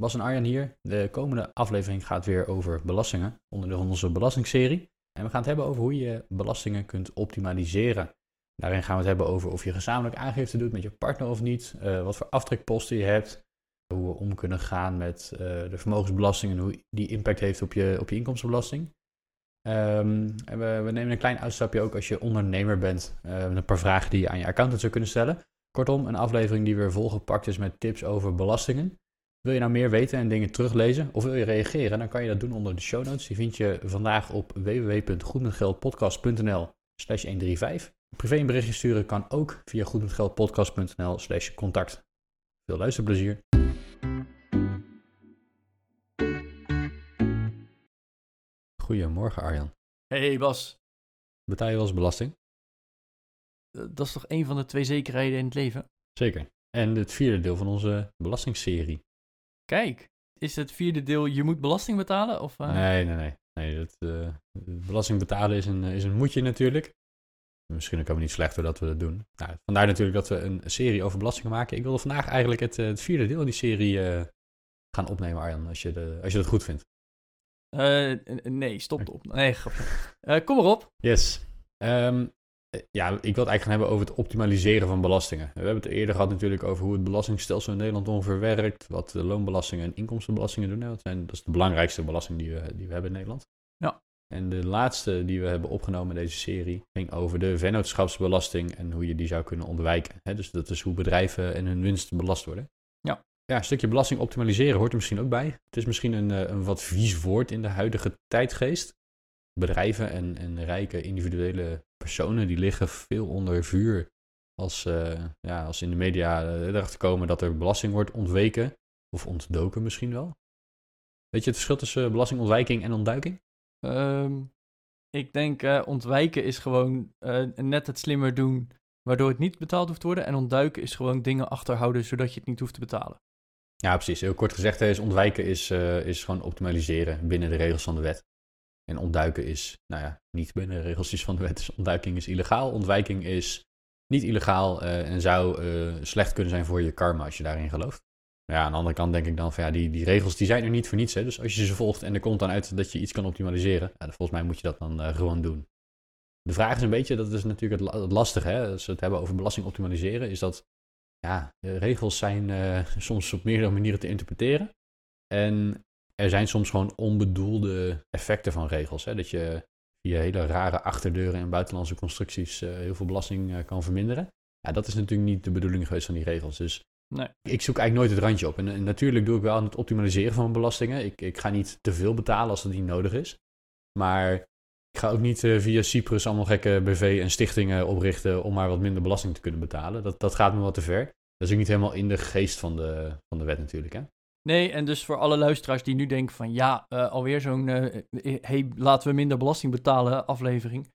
Bas en Arjan hier. De komende aflevering gaat weer over belastingen, onderdeel van onze belastingserie. En we gaan het hebben over hoe je belastingen kunt optimaliseren. Daarin gaan we het hebben over of je gezamenlijk aangifte doet met je partner of niet, eh, wat voor aftrekposten je hebt, hoe we om kunnen gaan met eh, de vermogensbelasting en hoe die impact heeft op je, op je inkomstenbelasting. Ehm, en we, we, nemen een klein uitstapje ook als je ondernemer bent, uh, met een paar vragen die je aan je accountant zou kunnen stellen. Kortom, een aflevering die weer volgepakt is met tips over belastingen. Wil je nou meer weten en dingen teruglezen of wil je reageren, dan kan je dat doen onder de show notes. Die vind je vandaag op www.goedmetgeldpodcast.nl slash 135. Privé een berichtje sturen kan ook via goedmetgeldpodcast.nl slash contact. Veel luisterplezier. Goedemorgen Arjan. Hey Bas. Betaal je wel eens belasting? Dat is toch een van de twee zekerheden in het leven? Zeker. En het vierde deel van onze belastingserie. Kijk, is het vierde deel je moet belasting betalen? Of, uh... Nee, nee, nee. nee dat, uh, belasting betalen is een, is een moetje natuurlijk. Misschien ook helemaal niet slecht doordat we dat doen. Nou, vandaar natuurlijk dat we een serie over belastingen maken. Ik wilde vandaag eigenlijk het, het vierde deel in die serie uh, gaan opnemen, Arjan, als je, de, als je dat goed vindt. nee, stop op. Nee, grapje. kom erop. Yes. Um, ja, ik wil het eigenlijk gaan hebben over het optimaliseren van belastingen. We hebben het eerder gehad natuurlijk over hoe het belastingstelsel in Nederland ongeveer werkt. Wat de loonbelastingen en inkomstenbelastingen doen. Dat, zijn, dat is de belangrijkste belasting die we, die we hebben in Nederland. Ja. En de laatste die we hebben opgenomen in deze serie ging over de vennootschapsbelasting en hoe je die zou kunnen ontwijken. dus dat is hoe bedrijven en hun winst belast worden. Ja. Ja, een stukje belasting optimaliseren hoort er misschien ook bij. Het is misschien een, een wat vies woord in de huidige tijdgeest. Bedrijven en, en rijke individuele personen die liggen veel onder vuur als, uh, ja, als in de media uh, erachter komen dat er belasting wordt ontweken of ontdoken misschien wel. Weet je het verschil tussen belastingontwijking en ontduiking? Um, ik denk uh, ontwijken is gewoon net het slimmer doen waardoor het niet betaald hoeft te worden. En ontduiken is gewoon dingen achterhouden zodat je het niet hoeft te betalen. Ja, precies. Heel kort gezegd is ontwijken is, is gewoon optimaliseren binnen de regels van de wet. En ontduiken is, nou ja, niet binnen de regels van de wet. Dus ontduiking is illegaal. Ontwijking is niet illegaal uh, en zou uh, slecht kunnen zijn voor je karma als je daarin gelooft. Maar ja, aan de andere kant denk ik dan van ja, die, die regels die zijn er niet voor niets. Hè? Dus als je ze volgt en er komt dan uit dat je iets kan optimaliseren, ja, volgens mij moet je dat dan uh, gewoon doen. De vraag is een beetje, dat is natuurlijk het, het lastige, hè? als we het hebben over belasting optimaliseren, is dat ja, regels zijn soms op meerdere manieren te interpreteren. En er zijn soms gewoon onbedoelde effecten van regels. Hè? Dat je via hele rare achterdeuren en buitenlandse constructies uh, heel veel belasting uh, kan verminderen. Ja, dat is natuurlijk niet de bedoeling geweest van die regels. Dus nee. ik zoek eigenlijk nooit het randje op. En, en, natuurlijk doe ik wel aan het optimaliseren van belastingen. Ik, ik ga niet te veel betalen als dat niet nodig is. Maar ik ga ook niet uh, via Cyprus allemaal gekke BV en stichtingen oprichten om maar wat minder belasting te kunnen betalen. Dat, dat gaat me wat te ver. Dat is ook niet helemaal in de geest van de, van de wet natuurlijk. Hè? Nee, en dus voor alle luisteraars die nu denken van ja, uh, alweer zo'n uh, hey, laten we minder belasting betalen aflevering.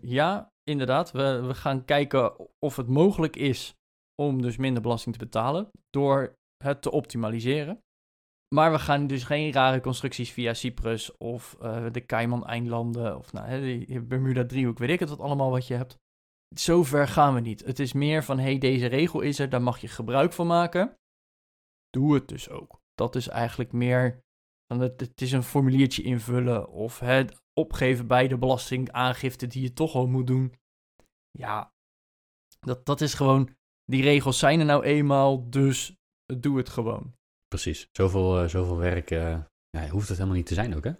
Ja, inderdaad, we, we gaan kijken of het mogelijk is om dus minder belasting te betalen door het te optimaliseren. Maar we gaan dus geen rare constructies via Cyprus of de Cayman-eilanden of nou, de Bermuda-driehoek, weet ik het wat allemaal wat je hebt. Zover gaan we niet. Het is meer van, hey, deze regel is er, daar mag je gebruik van maken doe het dus ook. Dat is eigenlijk meer het, is een formuliertje invullen of het opgeven bij de belastingaangifte die je toch al moet doen. Ja, dat, dat is gewoon, die regels zijn er nou eenmaal, dus doe het gewoon. Precies, zoveel, uh, zoveel werk uh, hoeft het helemaal niet te zijn ook, hè?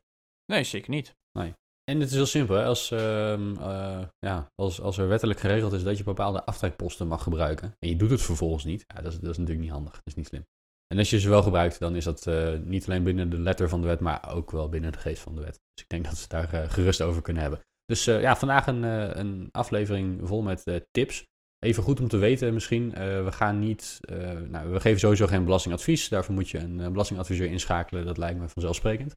Nee, zeker niet. Nee. En het is heel simpel, hè? Als, uh, ja, als, als er wettelijk geregeld is dat je bepaalde aftrekposten mag gebruiken en je doet het vervolgens niet, ja, dat, is, dat is natuurlijk niet handig, dat is niet slim. En als je ze wel gebruikt, dan is dat uh, niet alleen binnen de letter van de wet, maar ook wel binnen de geest van de wet. Dus ik denk dat het daar uh, gerust over kunnen hebben. Dus uh, ja, vandaag een, een aflevering vol met tips. Even goed om te weten misschien, we gaan niet, nou, we geven sowieso geen belastingadvies. Daarvoor moet je een belastingadviseur inschakelen, dat lijkt me vanzelfsprekend.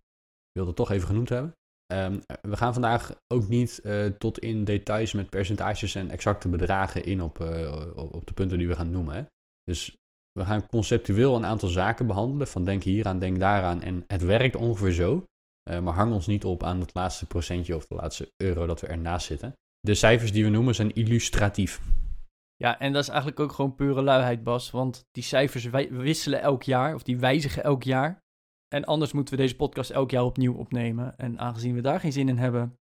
wilde het toch even genoemd hebben. Ehm, we gaan vandaag ook niet eh, tot in details met percentages en exacte bedragen in op, eh, op de punten die we gaan noemen. Hè. Dus we gaan conceptueel een aantal zaken behandelen. Van denk hier aan, denk daaraan. En het werkt ongeveer zo. Uh, maar hang ons niet op aan het laatste procentje of de laatste euro dat we ernaast zitten. De cijfers die we noemen zijn illustratief. Ja, en dat is eigenlijk ook gewoon pure luiheid, Bas. Want die cijfers wisselen elk jaar, of die wijzigen elk jaar. En anders moeten we deze podcast elk jaar opnieuw opnemen. En aangezien we daar geen zin in hebben,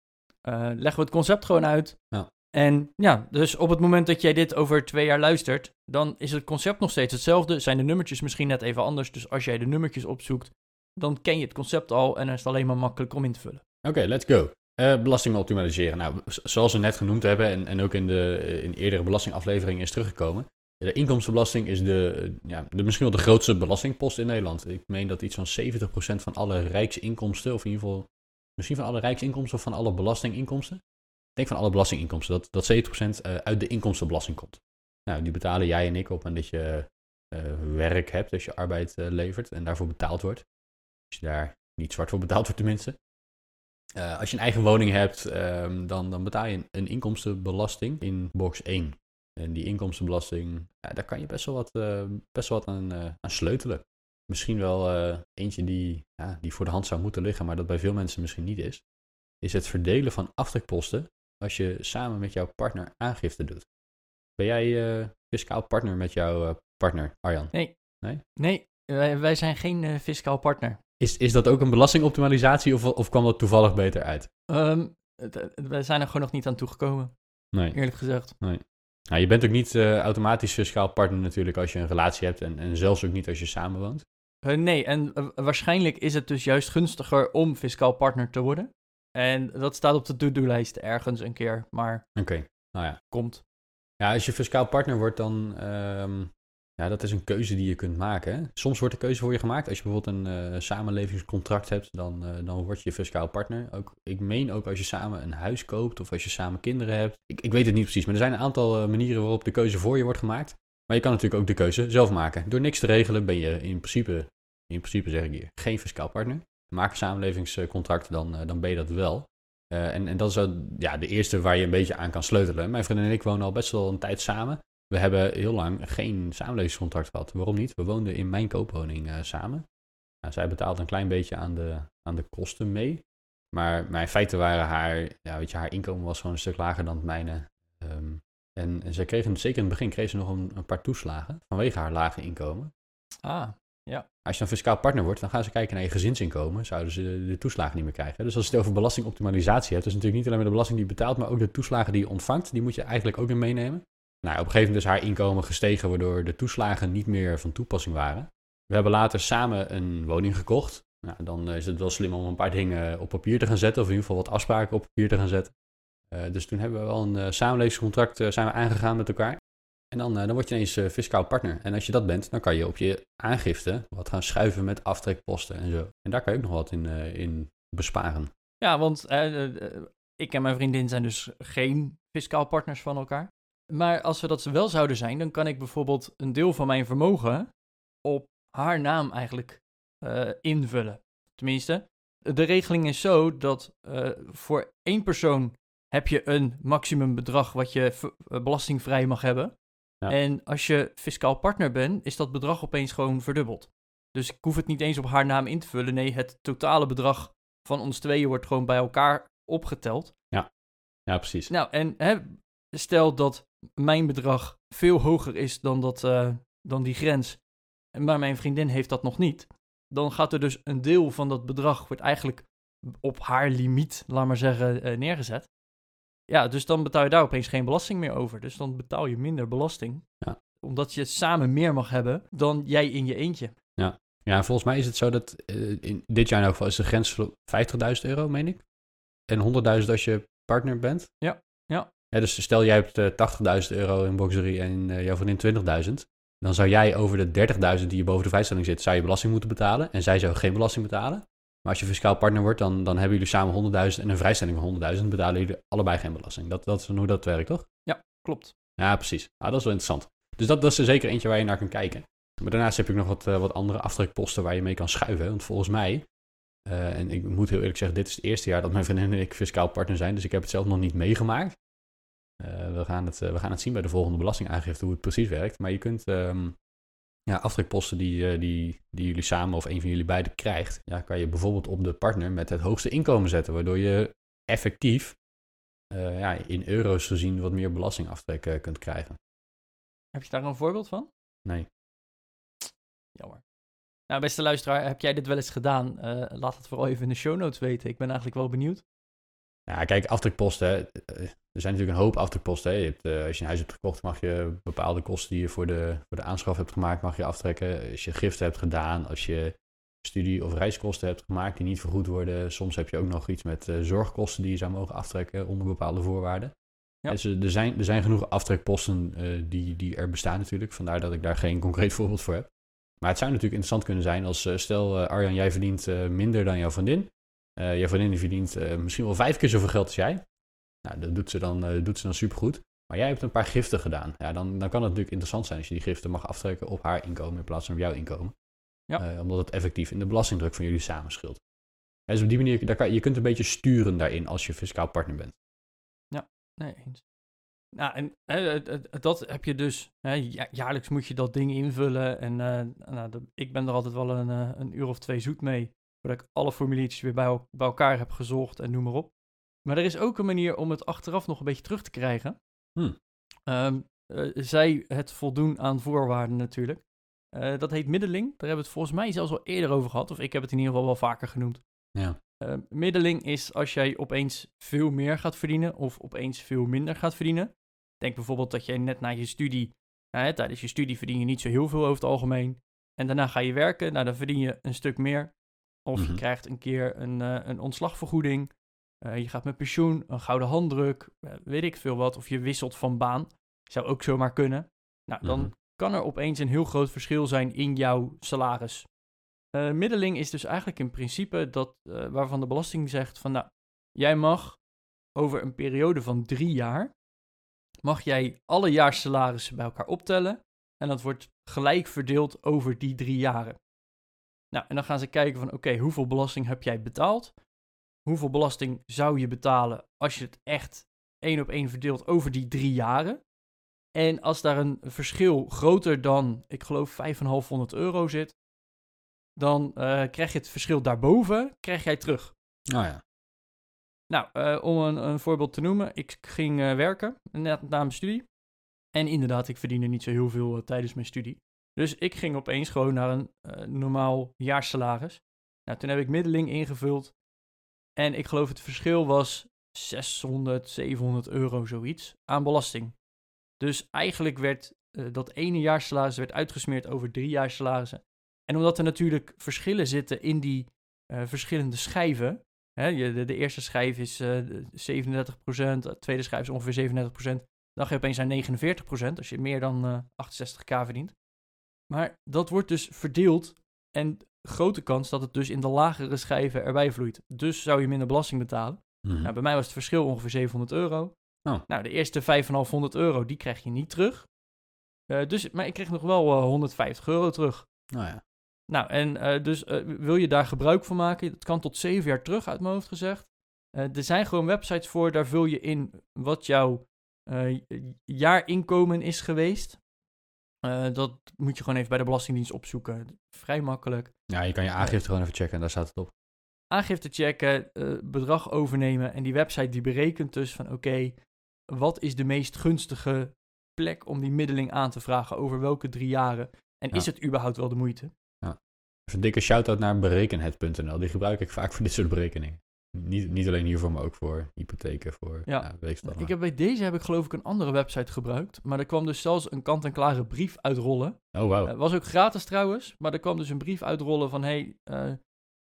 uh, leggen we het concept gewoon uit. Ja. En ja, dus op het moment dat jij dit over twee jaar luistert, dan is het concept nog steeds hetzelfde. Zijn de nummertjes misschien net even anders. Dus als jij de nummertjes opzoekt, dan ken je het concept al en dan is het alleen maar makkelijk om in te vullen. Oké, let's go. Uh, belasting optimaliseren. Nou, zoals we net genoemd hebben en, en ook in de in eerdere belastingafleveringen is teruggekomen. De inkomstenbelasting is de, ja, de, misschien wel de grootste belastingpost in Nederland. Ik meen dat iets van 70% van alle rijksinkomsten, of in ieder geval misschien van alle rijksinkomsten of van alle belastinginkomsten. Denk van alle belastinginkomsten, dat, dat 70% uh, uit de inkomstenbelasting komt. Nou, die betalen jij en ik op en dat je uh, werk hebt, dus je arbeid uh, levert en daarvoor betaald wordt. Als je daar niet zwart voor betaald wordt tenminste. Als je een eigen woning hebt, um, dan, dan betaal je een inkomstenbelasting in box 1. En die inkomstenbelasting, ja, daar kan je best wel wat, best wel wat aan, aan sleutelen. Misschien wel eentje die, ja, die voor de hand zou moeten liggen, maar dat bij veel mensen misschien niet is. Is het verdelen van aftrekposten als je samen met jouw partner aangifte doet. Ben jij fiscaal partner met jouw partner, Arjan? Nee. Nee? Nee, wij, wij zijn geen fiscaal partner. Is, is dat ook een belastingoptimalisatie of, of kwam dat toevallig beter uit? Um, we zijn er gewoon nog niet aan toegekomen. Nee. Eerlijk gezegd. Nee. Nou, je bent ook niet automatisch fiscaal partner natuurlijk als je een relatie hebt en, en zelfs ook niet als je samenwoont. Nee, en waarschijnlijk is het dus juist gunstiger om fiscaal partner te worden. En dat staat op de to-do-lijst ergens een keer, maar... Oké, okay. nou ja. Komt. Ja, als je fiscaal partner wordt, dan um, ja, dat is een keuze die je kunt maken. Hè? Soms wordt de keuze voor je gemaakt. Als je bijvoorbeeld een uh, samenlevingscontract hebt, dan, uh, dan word je fiscaal partner. Ook, ik meen ook als je samen een huis koopt of als je samen kinderen hebt. Ik, ik weet het niet precies, maar er zijn een aantal uh, manieren waarop de keuze voor je wordt gemaakt. Maar je kan natuurlijk ook de keuze zelf maken. Door niks te regelen ben je in principe, in principe zeg ik hier, geen fiscaal partner. Maak samenlevingscontract, dan, dan ben je dat wel. en, en dat is ja, de eerste waar je een beetje aan kan sleutelen. Mijn vriendin en ik wonen al best wel een tijd samen. We hebben heel lang geen samenlevingscontract gehad. Waarom niet? We woonden in mijn koopwoning uh, samen. Nou, zij betaalde een klein beetje aan de, aan de kosten mee. Maar, maar in feite waren haar, ja, weet je, haar inkomen was gewoon een stuk lager dan het mijne. Um, en, en zij kreeg, zeker in het begin, kreeg ze nog een, een, paar toeslagen vanwege haar lage inkomen. Ah, ja. Als je dan fiscaal partner wordt, dan gaan ze kijken naar je gezinsinkomen. Zouden ze de, toeslagen niet meer krijgen. Dus als je het over belastingoptimalisatie hebt, is natuurlijk niet alleen maar de belasting die je betaalt, maar ook de toeslagen die je ontvangt. Die moet je eigenlijk ook in meenemen. Nou, op een gegeven moment is haar inkomen gestegen, waardoor de toeslagen niet meer van toepassing waren. We hebben later samen een woning gekocht. Nou, dan is het wel slim om een paar dingen op papier te gaan zetten, of in ieder geval wat afspraken op papier te gaan zetten. Uh, dus toen hebben we wel een uh, samenlevingscontract zijn we aangegaan met elkaar. En dan, dan word je ineens fiscaal partner. En als je dat bent, dan kan je op je aangifte wat gaan schuiven met aftrekposten en zo. En daar kan je ook nog wat in, in besparen. Ja, want ik en mijn vriendin zijn dus geen fiscaal partners van elkaar. Maar als we dat wel zouden zijn, dan kan ik bijvoorbeeld een deel van mijn vermogen op haar naam eigenlijk invullen. Tenminste, de regeling is zo dat voor één persoon heb je een maximumbedrag wat je belastingvrij mag hebben. Ja. En als je fiscaal partner bent, is dat bedrag opeens gewoon verdubbeld. Dus ik hoef het niet eens op haar naam in te vullen. Nee, het totale bedrag van ons tweeën wordt gewoon bij elkaar opgeteld. Ja, ja precies. Nou, en hè, stel dat mijn bedrag veel hoger is dan, dat, uh, dan die grens, maar mijn vriendin heeft dat nog niet, dan gaat er dus een deel van dat bedrag wordt eigenlijk op haar limiet, laat maar zeggen, uh, neergezet. Ja, dus dan betaal je daar opeens geen belasting meer over. Dus dan betaal je minder belasting. Ja. Omdat je samen meer mag hebben dan jij in je eentje. Ja, ja volgens mij is het zo dat uh, in dit jaar in elk geval is de grens 50.000 euro, meen ik. En 100.000 als je partner bent. Ja, ja. Ja, dus stel jij hebt uh, 80.000 euro in boxerie en uh, jouw vriendin 20.000. Dan zou jij over de 30.000 die je boven de vrijstelling zit, zou je belasting moeten betalen. En zij zou geen belasting betalen. Maar als je fiscaal partner wordt, dan, dan hebben jullie samen 100.000 en een vrijstelling van 100.000. betalen jullie allebei geen belasting. Dat, dat is hoe dat werkt, toch? Ja, klopt. Ja, precies. Ah, dat is wel interessant. Dus dat, dat is er zeker eentje waar je naar kan kijken. Maar daarnaast heb je nog wat, uh, wat andere aftrekposten waar je mee kan schuiven. Want volgens mij Eh, en ik moet heel eerlijk zeggen, dit is het eerste jaar dat mijn vriendin en ik fiscaal partner zijn. Dus ik heb het zelf nog niet meegemaakt. Eh, we, gaan het, we gaan het zien bij de volgende belastingaangifte hoe het precies werkt. Maar je kunt ehm, ja, aftrekposten die, die, die jullie samen of een van jullie beiden krijgt, ja, kan je bijvoorbeeld op de partner met het hoogste inkomen zetten. Waardoor je effectief ja, in euro's gezien wat meer belastingaftrek kunt krijgen. Heb je daar een voorbeeld van? Nee. Jammer. Nou, beste luisteraar, heb jij dit wel eens gedaan? Uh, laat het vooral even in de show notes weten. Ik ben eigenlijk wel benieuwd. Ja, kijk, aftrekposten. Eh, er zijn natuurlijk een hoop aftrekposten. Je hebt, uh, als je een huis hebt gekocht, mag je bepaalde kosten die je voor de, voor de aanschaf hebt gemaakt, mag je aftrekken. Als je giften hebt gedaan, als je studie- of reiskosten hebt gemaakt die niet vergoed worden. Soms heb je ook nog iets met zorgkosten die je zou mogen aftrekken onder bepaalde voorwaarden. Ja. Dus er, zijn, er zijn genoeg aftrekposten die, die er bestaan natuurlijk. Vandaar dat ik daar geen concreet voorbeeld voor heb. Maar het zou natuurlijk interessant kunnen zijn als, eh, stel Arjan, jij verdient minder dan jouw vriendin. Uh, jouw vriendin verdient misschien wel vijf keer zoveel geld als jij. Nou, dat doet ze dan, doet ze dan supergoed. Maar jij hebt een paar giften gedaan. Ja, dan, dan kan het natuurlijk interessant zijn als je die giften mag aftrekken op haar inkomen in plaats van op jouw inkomen. Ja. omdat het effectief in de belastingdruk van jullie samen scheelt. dus op die manier, daar kan, je kunt een beetje sturen daarin als je fiscaal partner bent. Ja, nee eens. Nou, en hè, dat heb je dus, hè, jaarlijks moet je dat ding invullen. En uh, nou, ik ben er altijd wel een, uh, een uur of twee zoet mee, voordat ik alle formuliertjes weer bij, bij, elkaar heb gezocht en noem maar op. Maar er is ook een manier om het achteraf nog een beetje terug te krijgen. Hmm. Um, uh, zij het voldoen aan voorwaarden natuurlijk. dat heet middeling. Daar hebben we het volgens mij zelfs al eerder over gehad, of ik heb het in ieder geval wel vaker genoemd. Ja. middeling is als jij opeens veel meer gaat verdienen of opeens veel minder gaat verdienen. Denk bijvoorbeeld dat jij net na je studie, nou, tijdens je studie verdien je niet zo heel veel over het algemeen. En daarna ga je werken, nou dan verdien je een stuk meer. Of je mhm. krijgt een keer een, uh, een ontslagvergoeding. Uh, je gaat met pensioen, een gouden handdruk, uh, weet ik veel wat. Of je wisselt van baan. Zou ook zomaar kunnen. Nou, dan mhm. kan er opeens een heel groot verschil zijn in jouw salaris. middeling is dus eigenlijk in principe dat waarvan de belasting zegt van nou, jij mag over een periode van drie jaar mag jij alle jaarsalarissen bij elkaar optellen. En dat wordt gelijk verdeeld over die drie jaren. Nou, en dan gaan ze kijken van oké, hoeveel belasting heb jij betaald? Hoeveel belasting zou je betalen als je het echt één op één verdeelt over die drie jaren? En als daar een verschil groter dan, ik geloof, 5,500 euro zit, dan uh, krijg je het verschil daarboven, krijg jij terug. Nou ja. Nou, uh, om een, een, voorbeeld te noemen. Ik ging uh, werken net na mijn studie. En inderdaad, ik verdiende niet zo heel veel tijdens mijn studie. Dus ik ging opeens gewoon naar een normaal jaarsalaris. Nou, toen heb ik middeling ingevuld. En ik geloof het verschil was 600, 700 euro zoiets aan belasting. Dus eigenlijk werd dat ene jaarsalaris werd uitgesmeerd over drie jaarsalarissen. En omdat er natuurlijk verschillen zitten in die verschillende schijven, Hè, de, de, eerste schijf is uh, eh, 37%, de tweede schijf is ongeveer 37%. Dan ga je opeens naar 49% als je meer dan uh, eh, 68k verdient. Maar dat wordt dus verdeeld en grote kans dat het dus in de lagere schijven erbij vloeit. Dus zou je minder belasting betalen. Mhm. nou, bij mij was het verschil ongeveer 700 euro. Oh. Nou, de eerste 5,500 euro, die krijg je niet terug. Uh, dus, maar ik kreeg nog wel 150 euro terug. Nou ja. Nou, en uh, dus wil je daar gebruik van maken? Dat kan tot zeven jaar terug uit mijn hoofd gezegd. Er zijn gewoon websites voor, daar vul je in wat jouw jaarinkomen is geweest. Dat moet je gewoon even bij de Belastingdienst opzoeken. Vrij makkelijk. Ja, je kan je aangifte gewoon even checken en daar staat het op. Aangifte checken, bedrag overnemen en die website die berekent dus van oké, wat is de meest gunstige plek om die middeling aan te vragen over welke drie jaren? En ja. is het überhaupt wel de moeite? een dikke shout-out naar berekenhet.nl. Die gebruik ik vaak voor dit soort berekeningen. Niet, niet alleen hiervoor, maar ook voor hypotheken, voor ja. ik heb Bij deze heb ik geloof ik een andere website gebruikt. Maar er kwam dus zelfs een kant-en-klare brief uitrollen. Oh, wow. Uh, was ook gratis trouwens. Maar er kwam dus een brief uitrollen van... hey, uh,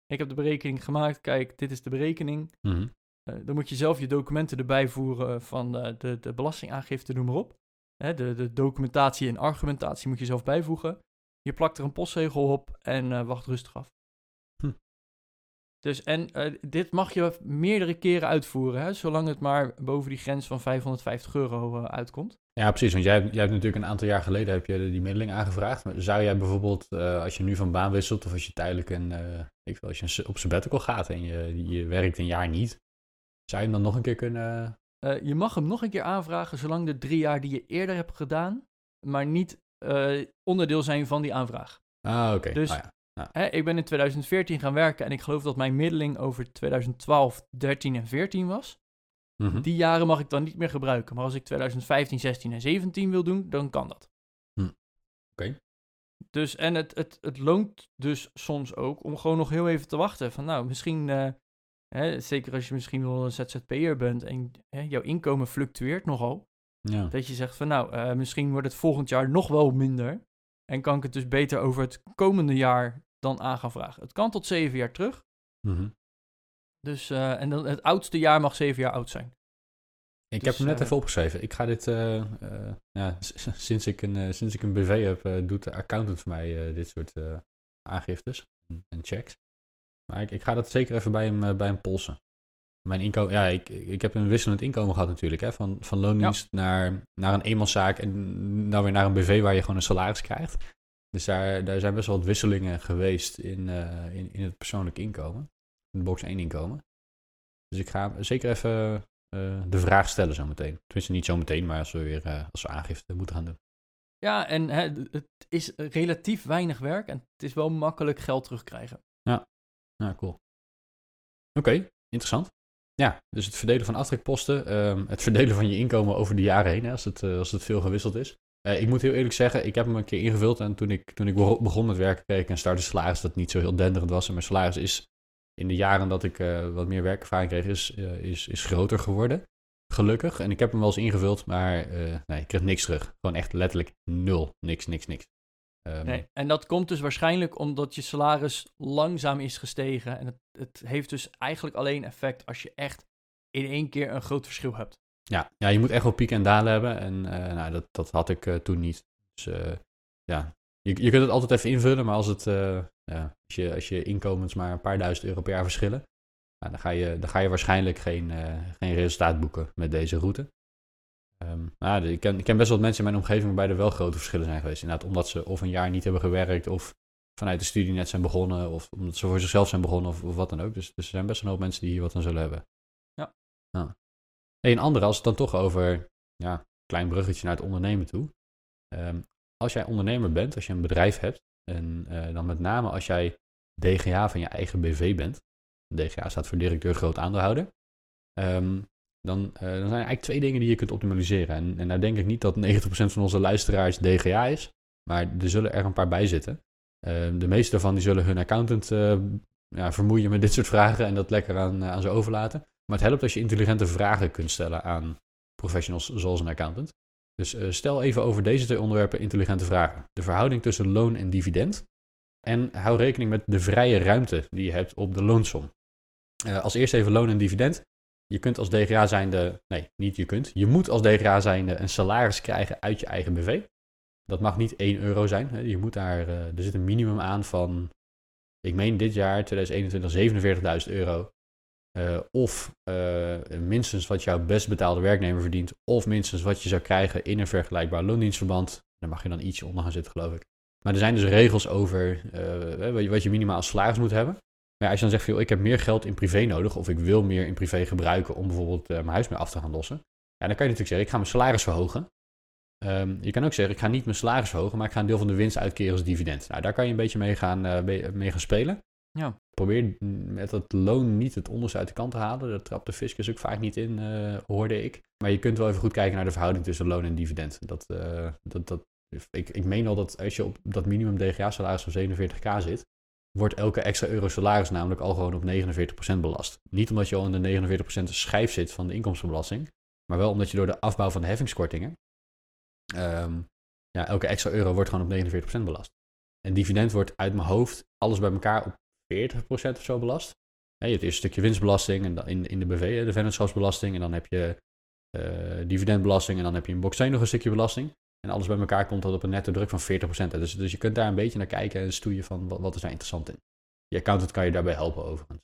ik heb de berekening gemaakt. Kijk, dit is de berekening. Mm -hmm. uh, dan moet je zelf je documenten erbij voeren van de, de belastingaangifte, noem maar op. de, de documentatie en argumentatie moet je zelf bijvoegen. Je plakt er een postzegel op en wacht rustig af. Dus, en uh, dit mag je meerdere keren uitvoeren, hè, zolang het maar boven die grens van 550 euro uh, uitkomt. Ja, precies. Want jij, hebt- jij hebt natuurlijk een aantal jaar geleden heb je die middeling aangevraagd. Maar Zou jij bijvoorbeeld, eh, als je nu van baan wisselt of als je tijdelijk een, eh, ik weet, als je op sabbatical gaat en je, je werkt een jaar niet, zou je hem dan nog een keer kunnen... Eh, je mag hem nog een keer aanvragen, zolang de drie jaar die je eerder hebt gedaan, maar niet eh, onderdeel zijn van die aanvraag. Ah, oké. Dus- Ah, ja. Hè, ik ben in 2014 gaan werken en ik geloof dat mijn middeling over 2012, 13 en 14 was. Mhm. Die jaren mag ik dan niet meer gebruiken. Maar als ik 2015, 16 en 17 wil doen, dan kan dat. Hm. Oké. Dus, en het, het, het loont dus soms ook om gewoon nog heel even te wachten. Van nou, misschien, eh, hè, zeker als je misschien wel een ZZP'er bent en hè, jouw inkomen fluctueert nogal. Ja. Dat je zegt van nou, eh, misschien wordt het volgend jaar nog wel minder. En kan ik het dus beter over het komende jaar dan aan gaan vragen. Het kan tot zeven jaar terug. Mhm. Dus, eh, en dan het oudste jaar mag zeven jaar oud zijn. Ik Dus, heb hem net eh, even opgeschreven. Ik ga dit, eh, ja, sinds, ik een, sinds ik een BV heb, doet de accountant voor mij dit soort aangiftes en- checks. Maar ik, ik ga dat zeker even bij hem, bij hem polsen. Mijn inkomen, ja, ik, ik heb een wisselend inkomen gehad natuurlijk, hè, van, van loondienst naar, naar een eenmanszaak en nou weer naar een BV waar je gewoon een salaris krijgt. Dus daar, daar zijn best wel wat wisselingen geweest in, eh, in, in het persoonlijk inkomen, in de box 1 inkomen. Dus ik ga zeker even eh, de vraag stellen zometeen. Tenminste, niet zometeen, maar als we weer eh, als we aangifte moeten gaan doen. Ja, en hè, het is relatief weinig werk en het is wel makkelijk geld terugkrijgen. Ja, cool. Oké, interessant. Ja, dus het verdelen van aftrekposten, ehm, het verdelen van je inkomen over de jaren heen, hè, als, het, als het veel gewisseld is. Eh, ik moet heel eerlijk zeggen, ik heb hem een keer ingevuld en toen ik, toen ik begon met werken kreeg ik een starter salaris dat niet zo heel denderend was. En mijn salaris is in de jaren dat ik eh, wat meer werkervaring kreeg, is, eh, is, is groter geworden. Gelukkig. En ik heb hem wel eens ingevuld, maar nee, ik kreeg niks terug. Gewoon echt letterlijk nul. Niks, niks, niks. Ehm, Nee. En dat komt dus waarschijnlijk omdat je salaris langzaam is gestegen. En het, het heeft dus eigenlijk alleen effect als je echt in één keer een groot verschil hebt. Ja, ja, je moet echt wel pieken en dalen hebben. En eh, nou, dat, dat had ik eh, toen niet. Dus eh, ja, je, je kunt het altijd even invullen, maar als, het, ja, als, je, als je inkomens maar een paar duizend euro per jaar verschillen, nou, dan, ga je, dan ga je waarschijnlijk geen, geen resultaat boeken met deze route. Ehm, nou, ik, ken, ik ken best wel wat mensen in mijn omgeving waarbij er wel grote verschillen zijn geweest. Inderdaad, omdat ze of een jaar niet hebben gewerkt, of vanuit de studie net zijn begonnen, of omdat ze voor zichzelf zijn begonnen, of, of wat dan ook. Dus, dus er zijn best een hoop mensen die hier wat aan zullen hebben. Ja. Nou. Een andere, als het dan toch over, ja, klein bruggetje naar het ondernemen toe. Ehm, als jij ondernemer bent, als je een bedrijf hebt, en eh, dan met name als jij DGA van je eigen BV bent, DGA staat voor directeur groot aandeelhouder, ehm, dan, eh, dan zijn er eigenlijk twee dingen die je kunt optimaliseren. En, en nou denk ik niet dat 90% van onze luisteraars DGA is, maar er zullen er een paar bij zitten. Ehm, de meeste daarvan die zullen hun accountant eh, ja, vermoeien met dit soort vragen en dat lekker aan, aan ze overlaten. Maar het helpt als je intelligente vragen kunt stellen aan professionals zoals een accountant. Dus eh, stel even over deze twee onderwerpen intelligente vragen. De verhouding tussen loon en dividend. En hou rekening met de vrije ruimte die je hebt op de loonsom. Eh, als eerste even loon en dividend. Je kunt als DGA zijnde, nee, niet je kunt. Je moet als DGA zijnde een salaris krijgen uit je eigen BV. Dat mag niet 1 euro zijn. Je moet daar, eh, er zit een minimum aan van, ik meen dit jaar, 2021, 47.000 euro. Eh, of eh, minstens wat jouw best betaalde werknemer verdient, of minstens wat je zou krijgen in een vergelijkbaar loondienstverband. Daar mag je dan ietsje onder gaan zitten, geloof ik. Maar er zijn dus regels over eh, wat je- minimaal als salaris moet hebben. Maar als je dan zegt, van, ik heb meer geld in privé nodig, of ik wil meer in privé gebruiken om bijvoorbeeld mijn huis mee af te gaan lossen. Ja, dan kan je natuurlijk zeggen, ik ga mijn salaris verhogen. Ehm, je kan ook zeggen, ik ga niet mijn salaris verhogen, maar ik ga een deel van de winst uitkeren als dividend. Nou, daar kan je een beetje mee gaan, mee gaan spelen. Ja. Probeer met dat loon niet het onderste uit de kant te halen. Daar trapt de fiscus ook vaak niet in, eh, hoorde ik. Maar je kunt wel even goed kijken naar de verhouding tussen loon en dividend. Dat, eh, dat, dat, ik, ik meen al dat als je op dat minimum DGA-salaris van 47k zit, wordt elke extra euro salaris namelijk al gewoon op 49% belast. Niet omdat je al in de 49% schijf zit van de inkomstenbelasting, maar wel omdat je door de afbouw van de heffingskortingen, ehm, ja, elke extra euro wordt gewoon op 49% belast. En dividend wordt uit mijn hoofd alles bij elkaar op 40% of zo belast. Je hebt eerst een stukje winstbelasting en in, in de BV hè, de vennootschapsbelasting. En dan heb je eh, dividendbelasting en dan heb je in box 2 nog een stukje belasting. En alles bij elkaar komt dat op een netto druk van 40%. Dus, dus je kunt daar een beetje naar kijken en stoeien van wat, wat is daar interessant in. Je accountant kan je daarbij helpen overigens.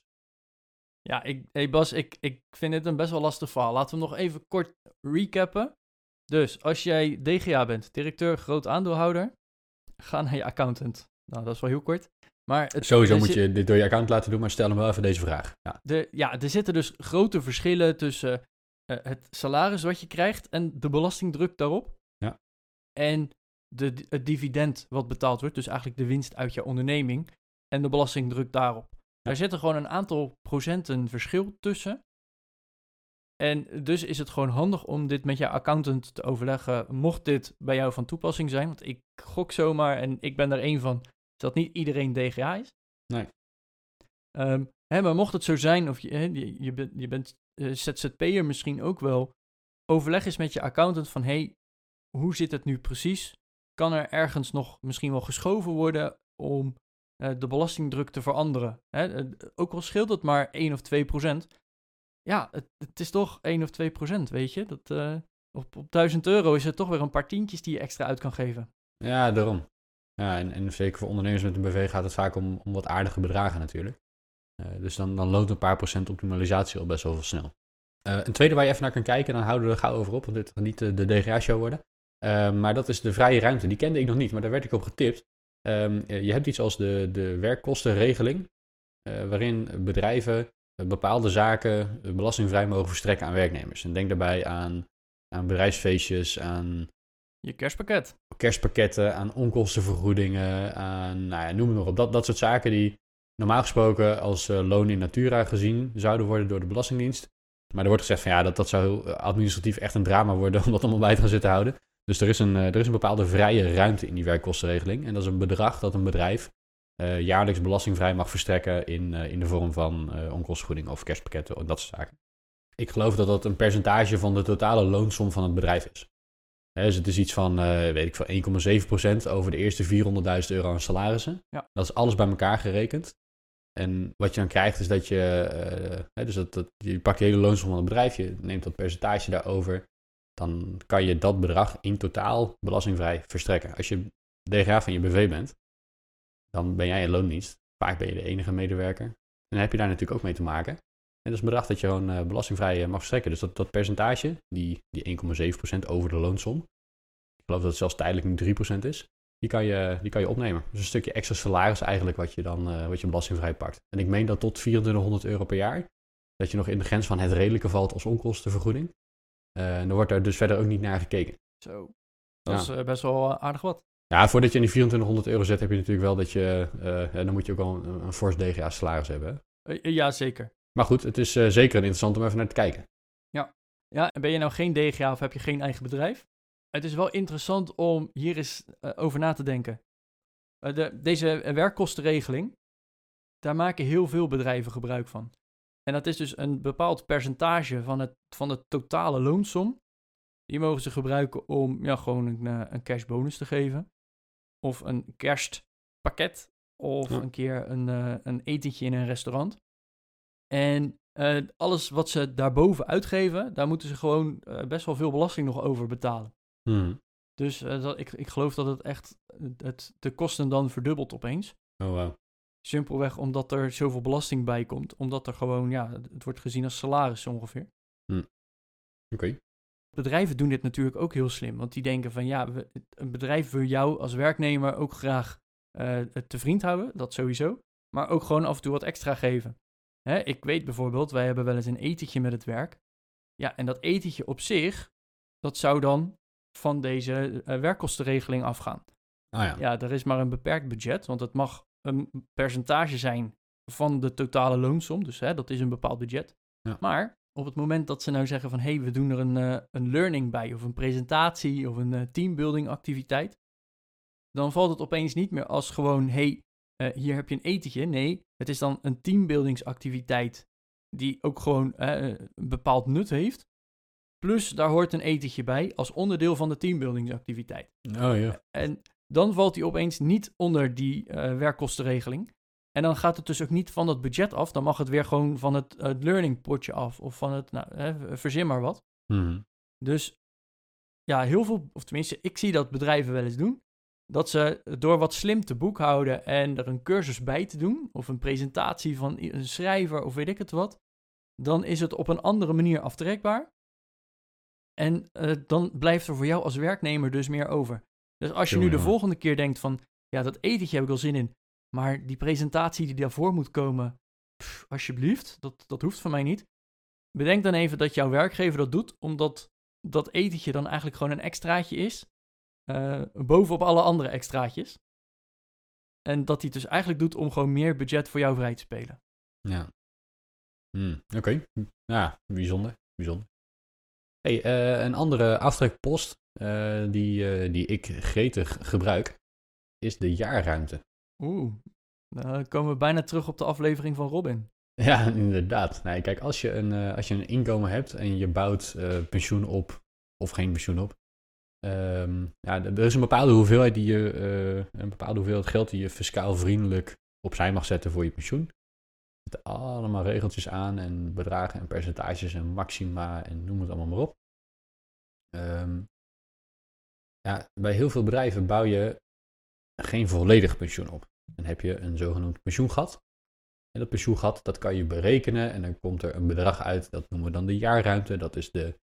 Ja, ik, hey Bas, ik, ik vind dit een best wel lastig verhaal. Laten we nog even kort recappen. Dus als jij DGA bent, directeur, groot aandeelhouder, ga naar je accountant. Nou, dat is wel heel kort. Maar het, Sowieso moet zit- je dit door je account laten doen, maar stel hem wel even deze vraag. Ja. De, ja, er zitten dus grote verschillen tussen eh, het salaris wat je krijgt en de belastingdruk daarop. Ja. En de, het dividend wat betaald wordt, dus eigenlijk de winst uit je onderneming en de belastingdruk daarop. Daar zitten gewoon een aantal procenten verschil tussen. En dus is het gewoon handig om dit met je accountant te overleggen, mocht dit bij jou van toepassing zijn. Want ik gok zomaar, en ik ben er één van, dat niet iedereen DGA is. Nee. Ehm, hè, maar mocht het zo zijn, of je, hè, je, je, bent, je bent eh, ZZP'er misschien ook wel, overleg eens met je accountant van, hey, hoe zit het nu precies? Kan er ergens nog misschien wel geschoven worden om eh, de belastingdruk te veranderen? Hè? eh, ook al scheelt het maar 1 of 2 procent, ja, het, het is toch 1 of 2 procent, weet je? Dat, op, op 1000 euro is het toch weer een paar tientjes die je extra uit kan geven. Ja, daarom. Ja, en, en zeker voor ondernemers met een BV gaat het vaak om, om wat aardige bedragen natuurlijk. Eh, dus dan, dan loont een paar procent optimalisatie al best wel snel. Eh, een tweede waar je even naar kan kijken, dan houden we er gauw over op, want dit gaat niet de, de DGA-show worden. Eh, maar dat is de vrije ruimte. Die kende ik nog niet, maar daar werd ik op getipt. Ehm, eh, je hebt iets als de, de werkkostenregeling, eh, waarin bedrijven eh, bepaalde zaken eh, belastingvrij mogen verstrekken aan werknemers. En denk daarbij aan, aan bedrijfsfeestjes, aan Je kerstpakket. kerstpakketten, aan onkostenvergoedingen, aan nou ja, noem het maar op. Dat, dat soort zaken die normaal gesproken als eh, loon in natura gezien zouden worden door de Belastingdienst. Maar er wordt gezegd van ja, dat, dat zou eh, administratief echt een drama worden om dat allemaal bij te gaan zitten houden. Dus er is, een, eh, er is een bepaalde vrije ruimte in die werkkostenregeling. En dat is een bedrag dat een bedrijf jaarlijks belastingvrij mag verstrekken in, in de vorm van onkostenvergoedingen of kerstpakketten en dat soort zaken. Ik geloof dat dat een percentage van de totale loonsom van het bedrijf is. Hè, dus het is iets van, eh, weet ik veel, 1,7% over de eerste 400.000 euro aan salarissen. Ja. Dat is alles bij elkaar gerekend. En wat je dan krijgt is dat je, eh, dus dat, dat, je pakt de hele loonsom van het bedrijf, je neemt dat percentage daarover. Dan kan je dat bedrag in totaal belastingvrij verstrekken. Als je DGA van je BV bent, dan ben jij in loondienst. Vaak ben je de enige medewerker. En dan heb je daar natuurlijk ook mee te maken. En dat is een bedrag dat je gewoon eh, belastingvrij eh, mag verstrekken. Dus dat, dat percentage, die, die 1,7% over de loonsom, ik geloof dat het zelfs tijdelijk nu 3% is, die kan, je, die kan je opnemen. Dus een stukje extra salaris eigenlijk wat je dan eh, wat je belastingvrij pakt. En ik meen dat tot 2400 euro per jaar, dat je nog in de grens van het redelijke valt als onkostenvergoeding. Eh, en dan wordt daar dus verder ook niet naar gekeken. Zo. Dat Ja. is best wel aardig wat. Ja, voordat je in die 2400 euro zet, heb je natuurlijk wel dat je, dan moet je ook wel een, een fors DGA salaris hebben. Hè? Eh, ja, zeker. Maar goed, het is eh, zeker interessant om even naar te kijken. Ja, en ben je nou geen DGA of heb je geen eigen bedrijf? Het is wel interessant om hier eens eh, over na te denken. Eh, de, deze werkkostenregeling, daar maken heel veel bedrijven gebruik van. En dat is dus een bepaald percentage van, het, van de totale loonsom. Die mogen ze gebruiken om ja, gewoon een, een cashbonus te geven. Of een kerstpakket. Of Ja. een keer een, een etentje in een restaurant. En eh, alles wat ze daarboven uitgeven, daar moeten ze gewoon eh, best wel veel belasting nog over betalen. Hmm. Dus eh, dat, ik, ik geloof dat het echt het, de kosten dan verdubbelt opeens. Oh, wow. Simpelweg omdat er zoveel belasting bij komt. Omdat er gewoon, ja, het wordt gezien als salaris ongeveer. Oké. Bedrijven doen dit natuurlijk ook heel slim. Want die denken van, ja, we, een bedrijf wil jou als werknemer ook graag te vriend houden. Dat sowieso. Maar ook gewoon af en toe wat extra geven. Hè, ik weet bijvoorbeeld, wij hebben wel eens een etentje met het werk. Ja, en dat etentje op zich, dat zou dan van deze eh, werkkostenregeling afgaan. Ah ja. Ja, er is maar een beperkt budget, want het mag een percentage zijn van de totale loonsom. Dus hè, dat is een bepaald budget. Ja. Maar op het moment dat ze nou zeggen van... hé, hey, we doen er een, eh, een learning bij... of een presentatie of een eh, teambuilding activiteit... dan valt het opeens niet meer als gewoon... hé, hey, eh, hier heb je een etentje. Nee, het is dan een teambuildingsactiviteit... die ook gewoon eh, een bepaald nut heeft. Plus, daar hoort een etentje bij... als onderdeel van de teambuildingsactiviteit. Oh ja. En dan valt hij opeens niet onder die eh, werkkostenregeling. En dan gaat het dus ook niet van het budget af. Dan mag het weer gewoon van het, het learning potje af. Of van het, nou, hè, verzin maar wat. Hmm. Dus ja, heel veel, of tenminste, ik zie dat bedrijven wel eens doen. Dat ze door wat slim te boekhouden en er een cursus bij te doen. Of een presentatie van een schrijver of weet ik het wat. Dan is het op een andere manier aftrekbaar. En eh, dan blijft er voor jou als werknemer dus meer over. Dus als je nu de volgende keer denkt van, ja, dat etentje heb ik wel zin in, maar die presentatie die daarvoor moet komen, pff, alsjeblieft, dat, dat hoeft van mij niet. Bedenk dan even dat jouw werkgever dat doet, omdat dat etentje dan eigenlijk gewoon een extraatje is, eh, bovenop alle andere extraatjes. En dat hij het dus eigenlijk doet om gewoon meer budget voor jou vrij te spelen. Ja. Hmm, Oké. Ja, bijzonder. bijzonder. Hey, eh, een andere aftrekpost eh, die, die ik gretig gebruik is de jaarruimte. Oeh, dan komen we bijna terug op de aflevering van Robin. Ja, inderdaad. Kijk, als je, een, als je een inkomen hebt en je bouwt pensioen op of geen pensioen op. ehm, ja, er is een bepaalde hoeveelheid die je, eh, een bepaalde hoeveelheid geld die je fiscaal vriendelijk opzij mag zetten voor je pensioen. Er zitten allemaal regeltjes aan en bedragen en percentages en maxima en noem het allemaal maar op. Ehm, ja, bij heel veel bedrijven bouw je geen volledig pensioen op. Dan heb je een zogenoemd pensioengat. En dat pensioengat, dat kan je berekenen en dan komt er een bedrag uit, dat noemen we dan de jaarruimte. Dat is de,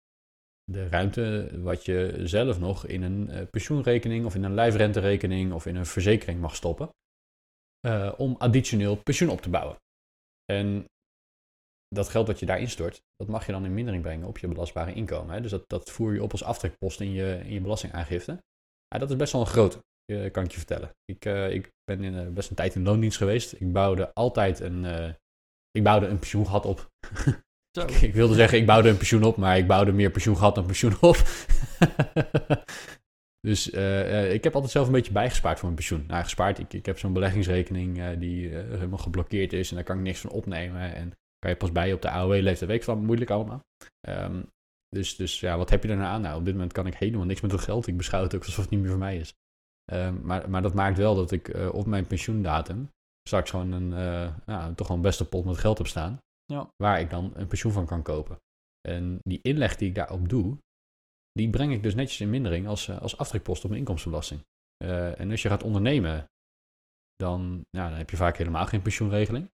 de ruimte wat je zelf nog in een eh, pensioenrekening of in een lijfrenterekening of in een verzekering mag stoppen. eh, om additioneel pensioen op te bouwen. En dat geld dat je daarin stort, dat mag je dan in mindering brengen op je belastbare inkomen. Hè? Dus dat, dat voer je op als aftrekpost in je, in je belastingaangifte. Ja, dat is best wel een grote, eh, kan ik je vertellen. Ik, ik ben in, best een tijd in loondienst geweest. Ik bouwde altijd een, ik bouwde een pensioengat op. Ik wilde zeggen, ik bouwde een pensioen op, maar ik bouwde meer pensioengat dan pensioen op. dus eh, eh, ik heb altijd zelf een beetje bijgespaard voor mijn pensioen. Nou, gespaard, ik, ik heb zo'n beleggingsrekening eh, die helemaal geblokkeerd is en daar kan ik niks van opnemen. En kan je pas bij op de AOW-leeftijd. Weet ik van, moeilijk allemaal. Ehm, dus, dus ja, wat heb je daarna aan? Nou, op dit moment kan ik helemaal niks met dat geld. Ik beschouw het ook alsof het niet meer voor mij is. Ehm, maar, maar dat maakt wel dat ik op mijn pensioendatum straks gewoon een, ja, toch wel een beste pot met geld heb staan. Ja. Waar ik dan een pensioen van kan kopen. En die inleg die ik daarop doe, die breng ik dus netjes in mindering als, eh, als aftrekpost op mijn inkomstenbelasting. Eh, en als je gaat ondernemen, dan, ja, dan heb je vaak helemaal geen pensioenregeling.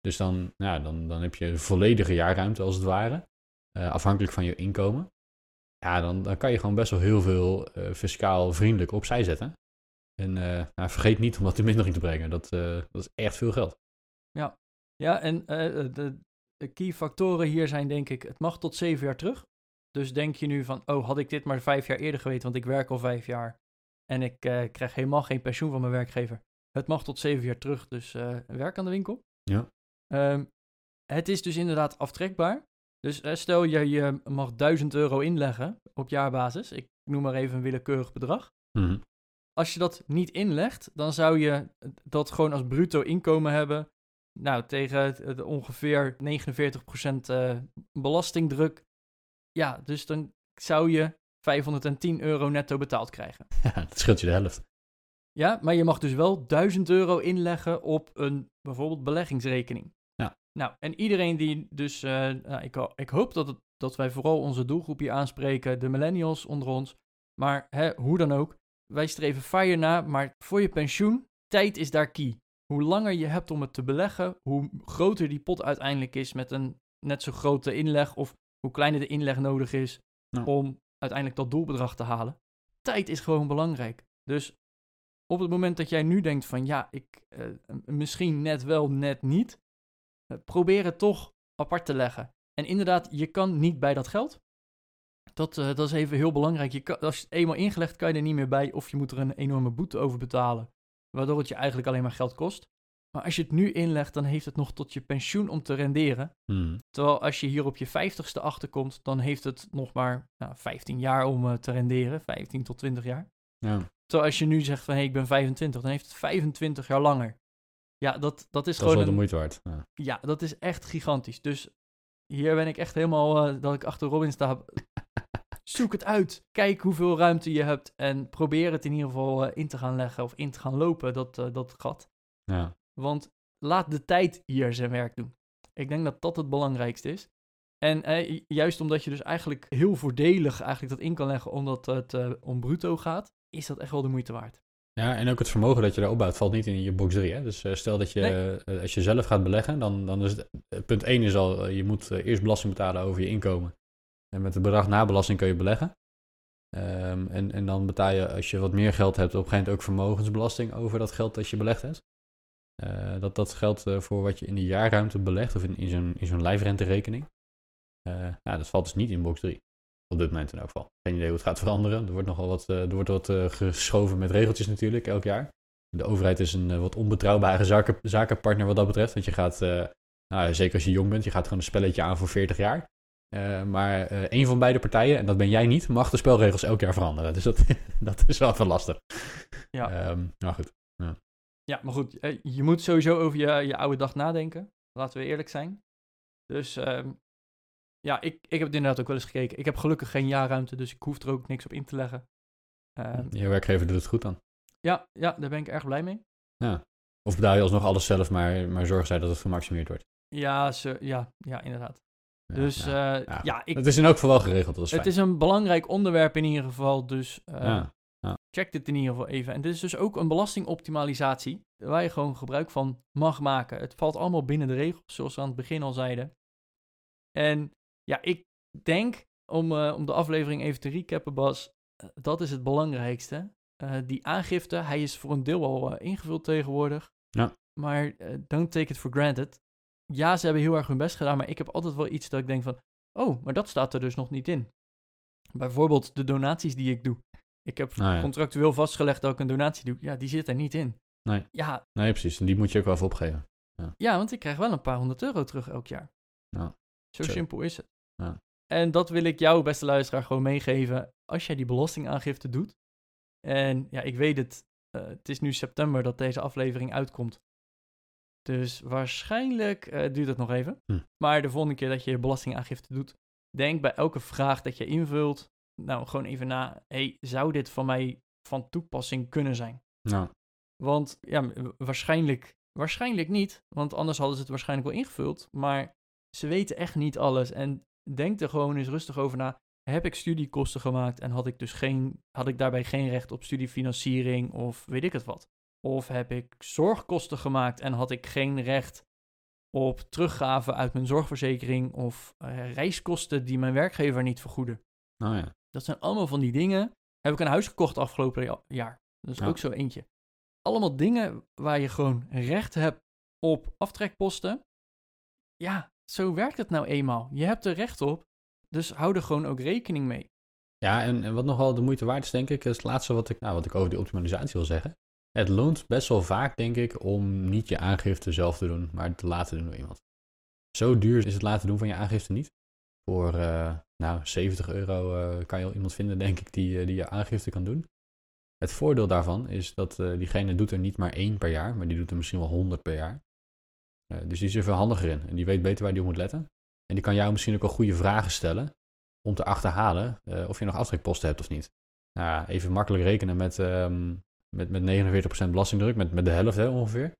Dus dan, ja, dan, dan heb je volledige jaarruimte als het ware, eh, afhankelijk van je inkomen. Ja, dan, dan kan je gewoon best wel heel veel fiscaal vriendelijk opzij zetten. En nou, vergeet niet om dat in mindering te brengen. Dat, dat is echt veel geld. Ja, en eh, de, de key factoren hier zijn denk ik, het mag tot zeven jaar terug. Dus denk je nu van, oh, had ik dit maar vijf jaar eerder geweten, want ik werk al vijf jaar. En ik eh, krijg helemaal geen pensioen van mijn werkgever. Het mag tot zeven jaar terug, dus eh, werk aan de winkel. Ja. Ehm, het is dus inderdaad aftrekbaar. Dus eh, stel je, je mag 1000 euro inleggen op jaarbasis. Ik noem maar even een willekeurig bedrag. Mhm. Als je dat niet inlegt, dan zou je dat gewoon als bruto inkomen hebben. Nou, tegen het- het ongeveer 49% eh belastingdruk. Ja, dus dan zou je 510 euro netto betaald krijgen. Ja, dat scheelt je de helft. Ja, maar je mag dus wel 1000 euro inleggen op een bijvoorbeeld beleggingsrekening. Ja. Nou, en iedereen die dus, nou, ik, ik hoop dat, het, dat wij vooral onze doelgroep hier aanspreken, de millennials onder ons. Maar hè, hoe dan ook, wij streven fire na, maar voor je pensioen, tijd is daar key. Hoe langer je hebt om het te beleggen, hoe groter die pot uiteindelijk is met een net zo grote inleg of hoe kleiner de inleg nodig is om uiteindelijk dat doelbedrag te halen. Tijd is gewoon belangrijk. Dus op het moment dat jij nu denkt van ja, ik eh, misschien net wel, net niet, eh, probeer het toch apart te leggen. En inderdaad, je kan niet bij dat geld. Dat, eh, dat is even heel belangrijk. Je kan, als je het eenmaal ingelegd, kan je er niet meer bij. Of je moet er een enorme boete over betalen. Waardoor het je eigenlijk alleen maar geld kost. Maar als je het nu inlegt, dan heeft het nog tot je pensioen om te renderen. Mhm. Terwijl als je hier op je 50ste achterkomt, dan heeft het nog maar nou, 15 jaar om eh, te renderen. 15 tot 20 jaar. Ja, Terwijl als je nu zegt van hé, ik ben 25, dan heeft het 25 jaar langer. Ja, dat, dat is dat is gewoon wel de moeite waard. Ja. ja, dat is echt gigantisch. Dus hier ben ik echt helemaal eh, dat ik achter Robin sta. Zoek het uit. Kijk hoeveel ruimte je hebt. En probeer het in ieder geval eh, in te gaan leggen of in te gaan lopen, dat, eh, dat gat. Ja. Want laat de tijd hier zijn werk doen. Ik denk dat dat het belangrijkste is. En eh, ju- juist omdat je dus eigenlijk heel voordelig eigenlijk dat in kan leggen omdat het eh, om bruto gaat, is dat echt wel de moeite waard. Ja, en ook het vermogen dat je daar opbouwt valt niet in je box 3. Hè? Dus stel dat je, Nee. als je zelf gaat beleggen, dan, dan is het, punt 1 is al, je moet eerst belasting betalen over je inkomen. En met het bedrag na belasting kun je beleggen. Ehm, en, en dan betaal je, als je wat meer geld hebt, op een gegeven moment ook vermogensbelasting over dat geld dat je belegd hebt. Eh, dat, dat geldt eh, voor wat je in de jaarruimte belegt of in, in zo'n, in zo'n lijfrenterekening. Uh, nou, dat valt dus niet in box 3. Op dit moment in elk geval. Geen idee hoe het gaat veranderen. Er wordt nogal wat, er wordt wat geschoven met regeltjes natuurlijk elk jaar. De overheid is een wat onbetrouwbare zaken, zakenpartner wat dat betreft. Want je gaat, nou, zeker als je jong bent, je gaat gewoon een spelletje aan voor 40 jaar. Uh, maar uh, een van beide partijen, en dat ben jij niet, mag de spelregels elk jaar veranderen. Dus dat, dat is wel even lastig. Ja. Um, nou goed. Ja. ja, maar goed, eh, je moet sowieso over je, je oude dag nadenken. Laten we eerlijk zijn. Dus um, ja, ik, ik heb het inderdaad ook wel eens gekeken. Ik heb gelukkig geen jaarruimte, dus ik hoef er ook niks op in te leggen. Um, je werkgever doet het goed dan? Ja, ja, daar ben ik erg blij mee. Ja. Of betaal je alsnog alles zelf, maar, maar zorg zij dat het gemaximeerd wordt? Ja, ze, ja, ja inderdaad. Dus ja, uh, ja, ja, ik, het is in elk geval wel geregeld. Dat is het is een belangrijk onderwerp in ieder geval, dus uh, check dit in ieder geval even. En dit is dus ook een belastingoptimalisatie waar je gewoon gebruik van mag maken. Het valt allemaal binnen de regels, zoals we aan het begin al zeiden. En ja, ik denk, om, uh, om de aflevering even te recappen, Bas, dat is het belangrijkste. die aangifte, hij is voor een deel al ingevuld tegenwoordig. Ja. Maar don't take it for granted ja, ze hebben heel erg hun best gedaan, maar ik heb altijd wel iets dat ik denk van, oh, maar dat staat er dus nog niet in. Bijvoorbeeld de donaties die ik doe. Ik heb Nou ja. contractueel vastgelegd dat ik een donatie doe. Ja, die zit er niet in. Nee. Ja, Nee, precies. En die moet je ook wel even opgeven. ja, want ik krijg wel een paar honderd euro terug elk jaar. Ja. Zo Zo. simpel is het. Ja. En dat wil ik jou, beste luisteraar, gewoon meegeven. Als jij die belastingaangifte doet. En ja, ik weet het. eh, het is nu september dat deze aflevering uitkomt. Dus waarschijnlijk eh, duurt het nog even. Hm. Maar de volgende keer dat je je belastingaangifte doet, denk bij elke vraag dat je invult, nou gewoon even na, hey, zou dit van mij van toepassing kunnen zijn? Nou, Want ja, waarschijnlijk, waarschijnlijk niet, want anders hadden ze het waarschijnlijk wel ingevuld. Maar ze weten echt niet alles. En denk er gewoon eens rustig over na. Heb ik studiekosten gemaakt en had ik dus geen, had ik daarbij geen recht op studiefinanciering of weet ik het wat? Of heb ik zorgkosten gemaakt en had ik geen recht op teruggave uit mijn zorgverzekering of uh, reiskosten die mijn werkgever niet vergoeden? nou ja. Dat zijn allemaal van die dingen. Heb ik een huis gekocht afgelopen jaar? Dat is Ja. ook zo eentje. Allemaal dingen waar je gewoon recht hebt op aftrekposten. Ja, zo werkt het nou eenmaal. Je hebt er recht op, dus hou er gewoon ook rekening mee. Ja, en, en wat nog wel de moeite waard is, denk ik, is het laatste wat ik, nou, wat ik over die optimalisatie wil zeggen. Het loont best wel vaak, denk ik, om niet je aangifte zelf te doen, maar te laten doen door iemand. Zo duur is het laten doen van je aangifte niet. Voor, eh, nou, 70 euro eh, kan je al iemand vinden, denk ik, die, eh, die je aangifte kan doen. Het voordeel daarvan is dat diegene doet er niet maar één per jaar, maar die doet er misschien wel 100 per jaar. Dus die is er veel handiger in en die weet beter waar die op moet letten. En die kan jou misschien ook wel goede vragen stellen om te achterhalen of je nog aftrekposten hebt of niet. Nou, even makkelijk rekenen met, ehm, met, met 49% belastingdruk, met, met de helft hè, ongeveer.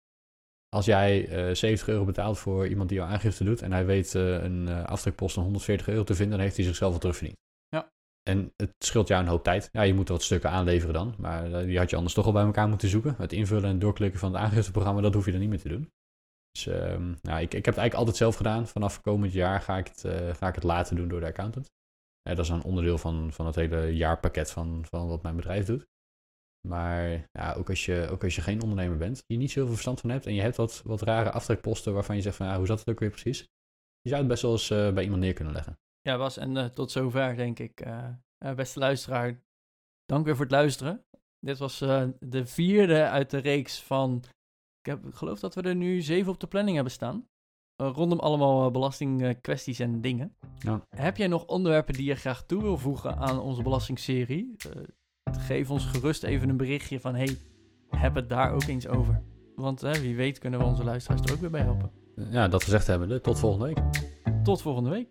Als jij eh 70 euro betaalt voor iemand die jouw aangifte doet en hij weet eh, een eh, aftrekpost van 140 euro te vinden, dan heeft hij zichzelf al terugverdiend. Ja. En het scheelt jou een hoop tijd. Ja, je moet er wat stukken aanleveren dan, maar eh, die had je anders toch al bij elkaar moeten zoeken. Het invullen en doorklikken van het aangifteprogramma, dat hoef je dan niet meer te doen. Dus ehm, nou, ik, ik heb het eigenlijk altijd zelf gedaan. Vanaf komend jaar ga ik het, eh, ga ik het laten doen door de accountant. Eh, dat is een onderdeel van, van het hele jaarpakket van, van wat mijn bedrijf doet. Maar ja, ook, als je, ook als je geen ondernemer bent, die niet zoveel verstand van hebt en je hebt wat, wat rare aftrekposten waarvan je zegt van ja, hoe zat het ook weer precies? Je zou het best wel eens eh, bij iemand neer kunnen leggen. Ja, Bas, en eh, tot zover denk ik. eh, beste luisteraar, dank weer voor het luisteren. Dit was de vierde uit de reeks van... Ik, heb, ik geloof dat we er nu zeven op de planning hebben staan. Rondom allemaal belastingkwesties en dingen. Ja. Heb jij nog onderwerpen die je graag toe wil voegen aan onze belastingserie? Geef ons gerust even een berichtje van... Hey, heb het daar ook eens over. Want eh, wie weet kunnen we onze luisteraars er ook weer bij helpen. Ja, dat gezegd hebbende, tot volgende week. Tot volgende week.